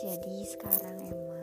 Jadi sekarang emang